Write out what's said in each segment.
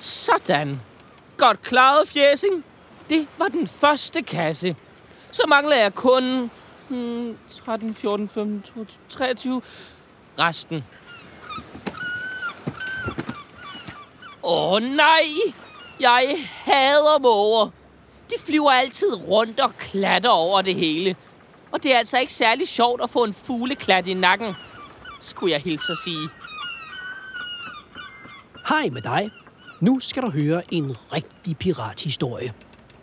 Sådan. Godt klaret, Fjæsing. Det var den første kasse. Så mangler jeg kun hmm, 13, 14, 15, 22, 23. Resten. Åh oh, nej! Jeg hader måger. De flyver altid rundt og klatter over det hele. Og det er altså ikke særlig sjovt at få en fugleklat i nakken, skulle jeg hilse at sige. Hej med dig. Nu skal du høre en rigtig pirathistorie.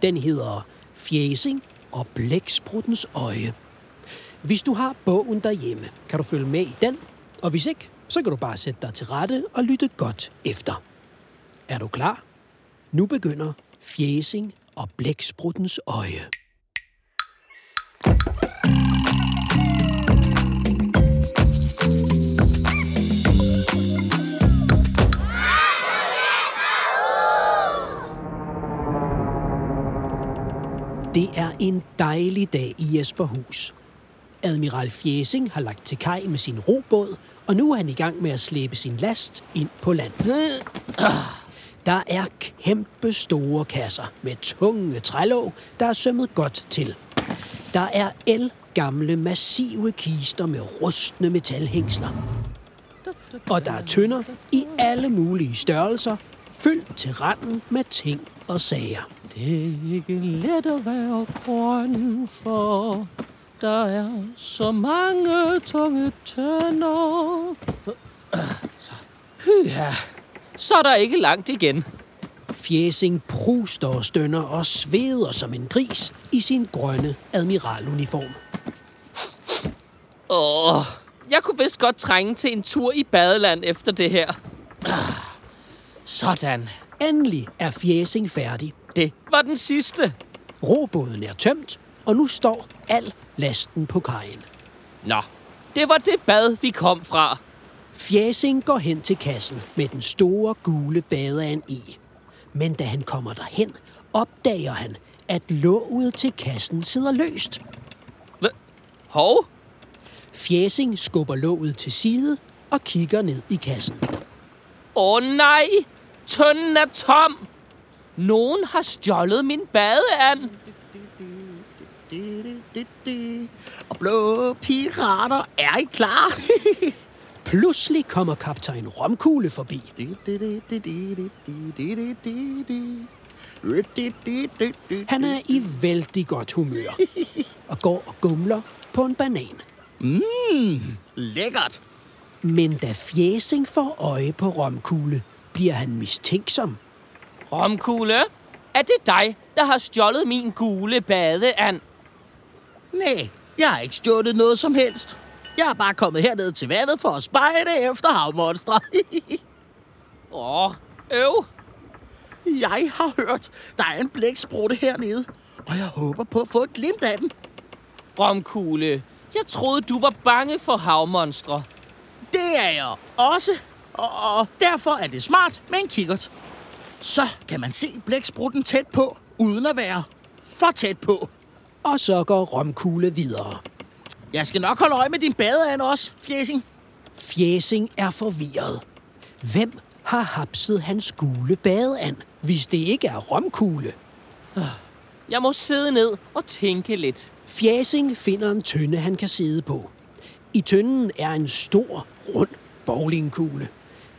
Den hedder Fjæsing og Blækspruttens øje. Hvis du har bogen derhjemme, kan du følge med i den, og hvis ikke, så kan du bare sætte dig til rette og lytte godt efter. Er du klar? Nu begynder Fjæsing og Blækspruttens øje. Det er en dejlig dag i Jesperhus. Admiral Fjæsing har lagt til kaj med sin robåd, og nu er han i gang med at slæbe sin last ind på land. Der er kæmpe store kasser med tunge trælåg, der er sømmet godt til. Der er el gamle, massive kister med rustne metalhængsler. Og der er tønder i alle mulige størrelser, fyldt til randen med ting og sager. Det er ikke let at være grøn, for der er så mange tunge tønder. Hyha, så er der ikke langt igen. Fjæsing pruster og stønner og sveder som en gris i sin grønne admiraluniform. Åh, jeg kunne vist godt trænge til en tur i badeland efter det her. Sådan. Endelig er Fjæsing færdig. Det var den sidste. Robåden er tømt, og nu står al lasten på kajen. Nå, det var det bad, vi kom fra. Fjæsing går hen til kassen med den store gule badeand i. Men da han kommer derhen, opdager han, at låget til kassen sidder løst. Hva? Hov, Fjæsing skubber låget til side og kigger ned i kassen. åh nej, tønden er tom. Nogen har stjålet min badeand. Og blå pirater, er I klar? Pludselig kommer kaptajn Romkugle forbi. Han er i vældig godt humør og går og gumler på en banan. Lækkert. Men da Fjæsing får øje på Romkugle, bliver han mistænksom. Romkugle, er det dig, der har stjålet min gule badeand? Nej, jeg har ikke stjålet noget som helst. Jeg er bare kommet herned til vandet for at spejde efter havmonstre. Åh, øv. jeg har hørt, der er en blæksprutte hernede, og jeg håber på at få et glimt af den. Romkugle, jeg troede, du var bange for havmonstre. Det er jeg også, og, og derfor er det smart med en kikkert. Så kan man se blæksprutten tæt på, uden at være for tæt på. Og så går Romkugle videre. Jeg skal nok holde øje med din badeand også, Fjæsing. Fjæsing er forvirret. Hvem har hapset hans gule badeand, hvis det ikke er Romkugle? Jeg må sidde ned og tænke lidt. Fjæsing finder en tønde, han kan sidde på. I tønden er en stor, rund bowlingkugle.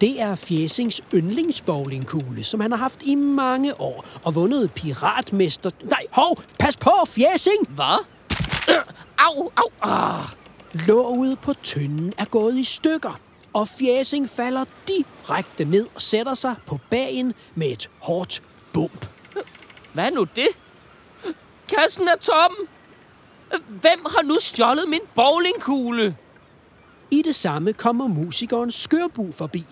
Det er Fjæsings yndlingsbowlingkugle, som han har haft i mange år og vundet piratmester... Nej, hov! Pas på, Fjæsing! Hvad? Øh, au, au, ah. Låget på tønden er gået i stykker, og Fjæsing falder direkte ned og sætter sig på bagen med et hårdt bump. Hvad er nu det? Kassen er tom. Hvem har nu stjålet min bowlingkugle? I det samme kommer musikeren Skørbu forbi.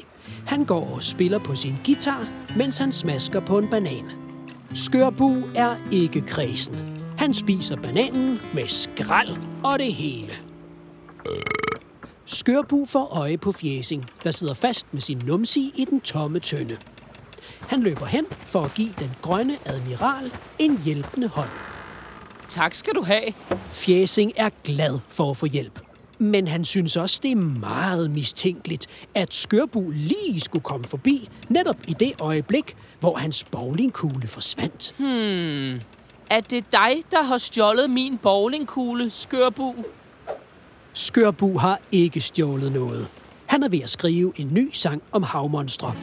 Han går og spiller på sin guitar, mens han smasker på en banan. Skørbu er ikke kredsen. Han spiser bananen med skrald og det hele. Skørbu får øje på Fjæsing, der sidder fast med sin numsi i den tomme tønde. Han løber hen for at give den grønne admiral en hjælpende hånd. Tak skal du have. Fjæsing er glad for at få hjælp. Men han synes også, det er meget mistænkeligt, at Skørbu lige skulle komme forbi netop i det øjeblik, hvor hans bowlingkugle forsvandt. Er det dig, der har stjålet min bowlingkugle, skørbu? Skørbu har ikke stjålet noget. Han er ved at skrive en ny sang om havmonstre.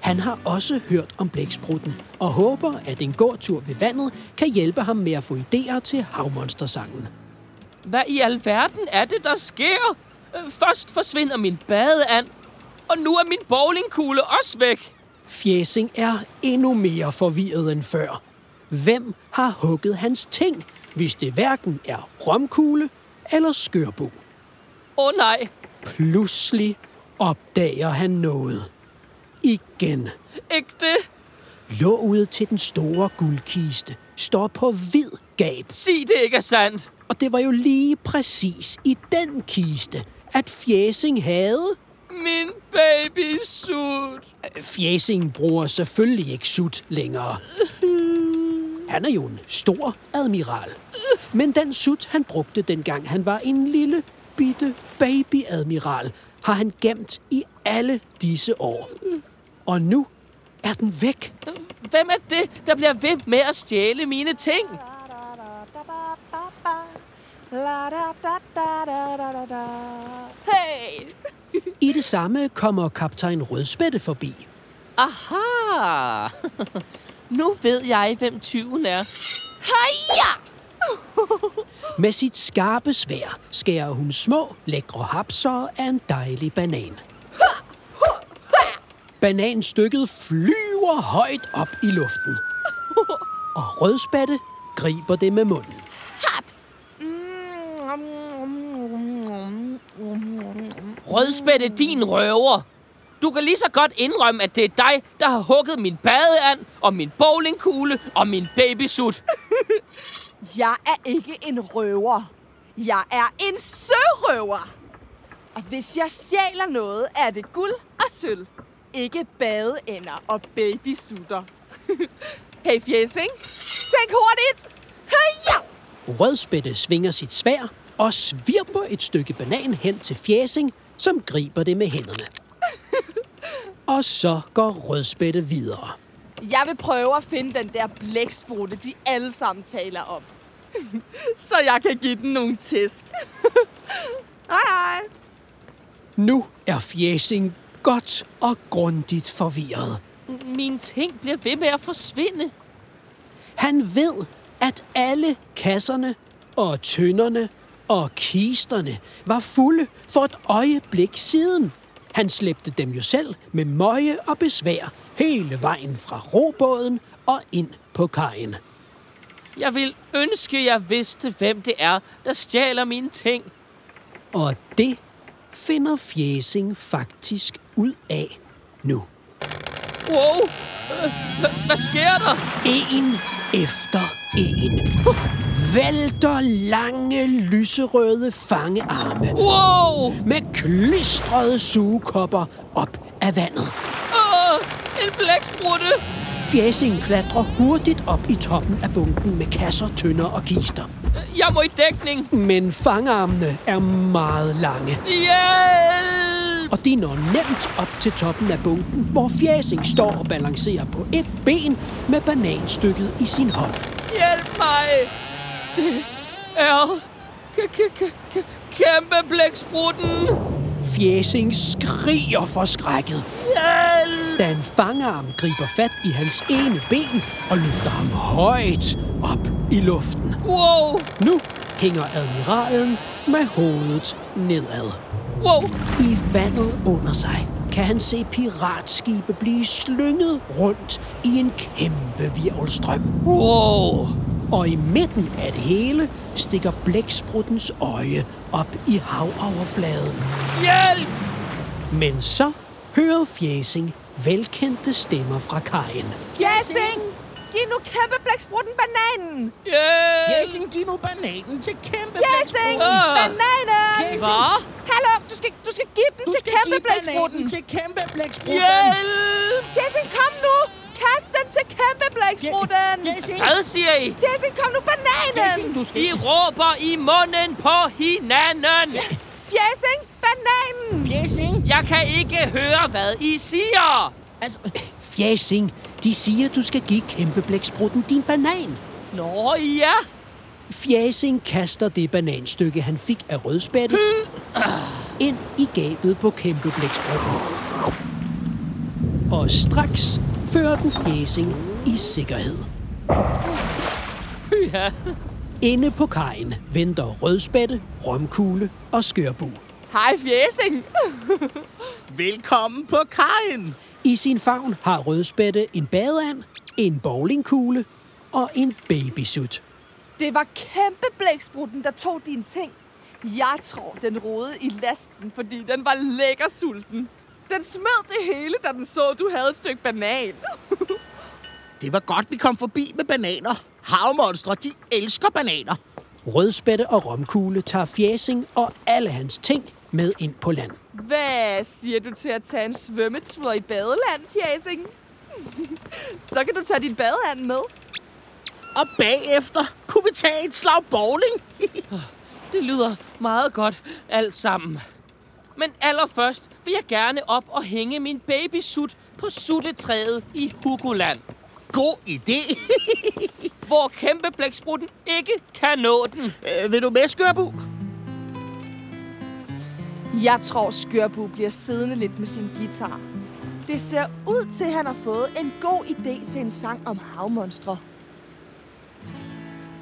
Han har også hørt om blæksprutten og håber, at en gåtur ved vandet kan hjælpe ham med at få idéer til havmonstersangen. Hvad i alverden er det, der sker? Øh, Først forsvinder min badeand, og nu er min bowlingkugle også væk. Fjæsing er endnu mere forvirret end før. Hvem har hugget hans ting, hvis det hverken er romkugle eller skørbu? Åh oh, nej, Pludselig opdager han noget. Igen. ikke det. Låget til den store guldkiste står på vid gab, Sig det ikke er sandt. Og det var jo lige præcis i den kiste, at Fjæsing havde... Min baby sut. Fjæsing bruger selvfølgelig ikke sut længere. Han er jo en stor admiral. Men den sut, han brugte dengang han var en lille, bitte babyadmiral, har han gemt i alle disse år. Og nu er den væk. Hvem er det, der bliver ved med at stjæle mine ting? Hey! I det samme kommer kaptajn Rødspætte forbi. Aha! Nu ved jeg, hvem tyven er. Heja! Med sit skarpe svær skærer hun små, lækre hapser af en dejlig banan. Bananstykket flyver højt op i luften. Og rødspætte griber det med munden. Rødspætte, din røver. Du kan lige så godt indrømme, at det er dig, der har hugget min badeand, og min bowlingkugle, og min babysut. Jeg er ikke en røver. Jeg er en sørøver. Og hvis jeg stjæler noget, er det guld og sølv. Ikke badeender og babysutter. hey Fjæsing, tænk hurtigt. Heja! Rødspætte svinger sit svær og svirper et stykke banan hen til fjæsing, som griber det med hænderne. Og så går rødspætte videre. Jeg vil prøve at finde den der blæksprutte, de alle sammen taler om. Så jeg kan give den nogle tisk. hej hej. Nu er fjæsing godt og grundigt forvirret. Mine ting bliver ved med at forsvinde. Han ved, at alle kasserne og tønderne og kisterne var fulde for et øjeblik siden. Han slæbte dem jo selv med møje og besvær hele vejen fra robåden og ind på kajen. Jeg vil ønske, jeg vidste, hvem det er, der stjæler mine ting. Og det finder Fjæsing faktisk ud af nu. Wow! Hva- Hvad sker der? En efter en vælter lange lyserøde fangearme Wow! med klistrede sugekopper op af vandet. Åh, en blæksprutte! Fjæsing klatrer hurtigt op i toppen af bunken med kasser, tønder og kister. Jeg må i dækning. Men fangarmene er meget lange, Hjælp! og de når nemt op til toppen af bunken, hvor Fjæsing står og balancerer på et ben med bananstykket i sin hånd. Hjælp mig! Det er... Kæmpe blæksprutten! Fjæsing skriger forskrækket, Hjælp! da en fangarm griber fat i hans ene ben og løfter ham højt op i luften. Wow! Nu hænger admiralen med hovedet nedad. Wow! I vandet under sig kan han se piratskibe blive slynget rundt i en kæmpe virvelstrøm. Wow! Og i midten af det hele stikker blækspruttens øje op i havoverfladen. Hjælp! Men så hører Fjæsing velkendte stemmer fra kajen. Fjæsing, giv nu kæmpe blæksprutten bananen. Hjælp! Fjæsing, giv nu bananen til kæmpe Fjæsing, Ah. bananen. Fjæsing. Hvad? Hallo, du skal, du skal give den Du til skal kæmpe give blæksprutten. bananen til kæmpe blæksprutten. Hjælp! Fjæsing, kom nu. Den til kæmpe blæksprutten! Jessie! Hvad siger I? Jessie, kom nu bananen! Jessie, du skal I råber i munden på hinanden. Fjæsing, bananen! Jessie! Jeg kan ikke høre, hvad I siger. Altså, Fjasing, de siger, du skal give kæmpeblæksprutten din banan. Nå ja. Fjasing kaster det bananstykke, han fik af rødspætte, ind i gabet på kæmpeblæksprutten. Og straks fører den Fjasing i sikkerhed. ja. Inde på kajen venter rødspætte, romkugle og skørbu. Hej, Fjæsing! velkommen på kajen! I sin favn har rødspætte en badeand, en bowlingkugle og en babysuit. Det var kæmpe blæksprutten, der tog dine ting. Jeg tror, den rodede i lasten, fordi den var lækker sulten. Den smed det hele, da den så, du havde et stykke banan. Det var godt, vi kom forbi med bananer. Havmonstre, de elsker bananer. Rødspætte og romkugle tager Fjasing og alle hans ting med ind på land. Hvad siger du til at tage en svømmetur i badeland, Fjæsing? Så kan du tage dit badeand med. Og bagefter kunne vi tage et slag bowling. Det lyder meget godt alt sammen. Men allerførst vil jeg gerne op og hænge min babysut på suttetræet i Hugoland, God idé. hvor kæmpe blæksprutten ikke kan nå den. Øh, vil du med, Skørbu? Jeg tror, Skørbu bliver siddende lidt med sin guitar. Det ser ud til, at han har fået en god idé til en sang om havmonstre.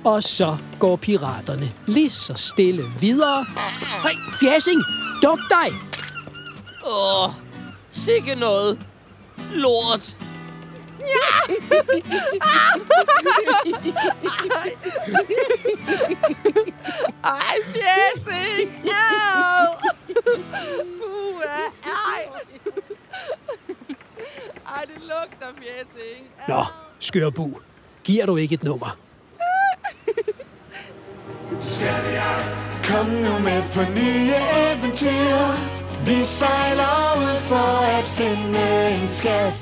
Og så går piraterne lige så stille videre. Hey, Fjasing, duk dig! Åh, sikke noget. Lort. Ej, Fjæsing! Au! Puh, ej! Ej, det lugter, Fjæsing. Nå, skørbu, giver du ikke et nummer? Kom nu med på nye eventyr Vi sejler ud at finde en skat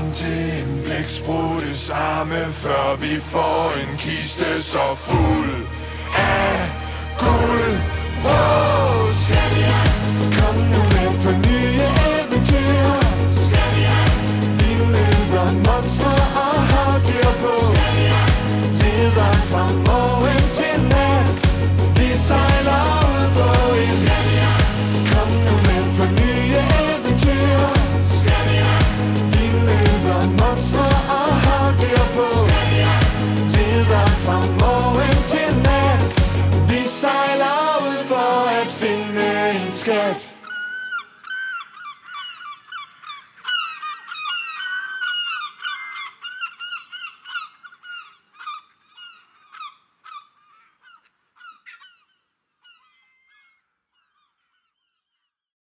frem til en blækspruttes arme Før vi får en kiste så fuld af guld. Wow,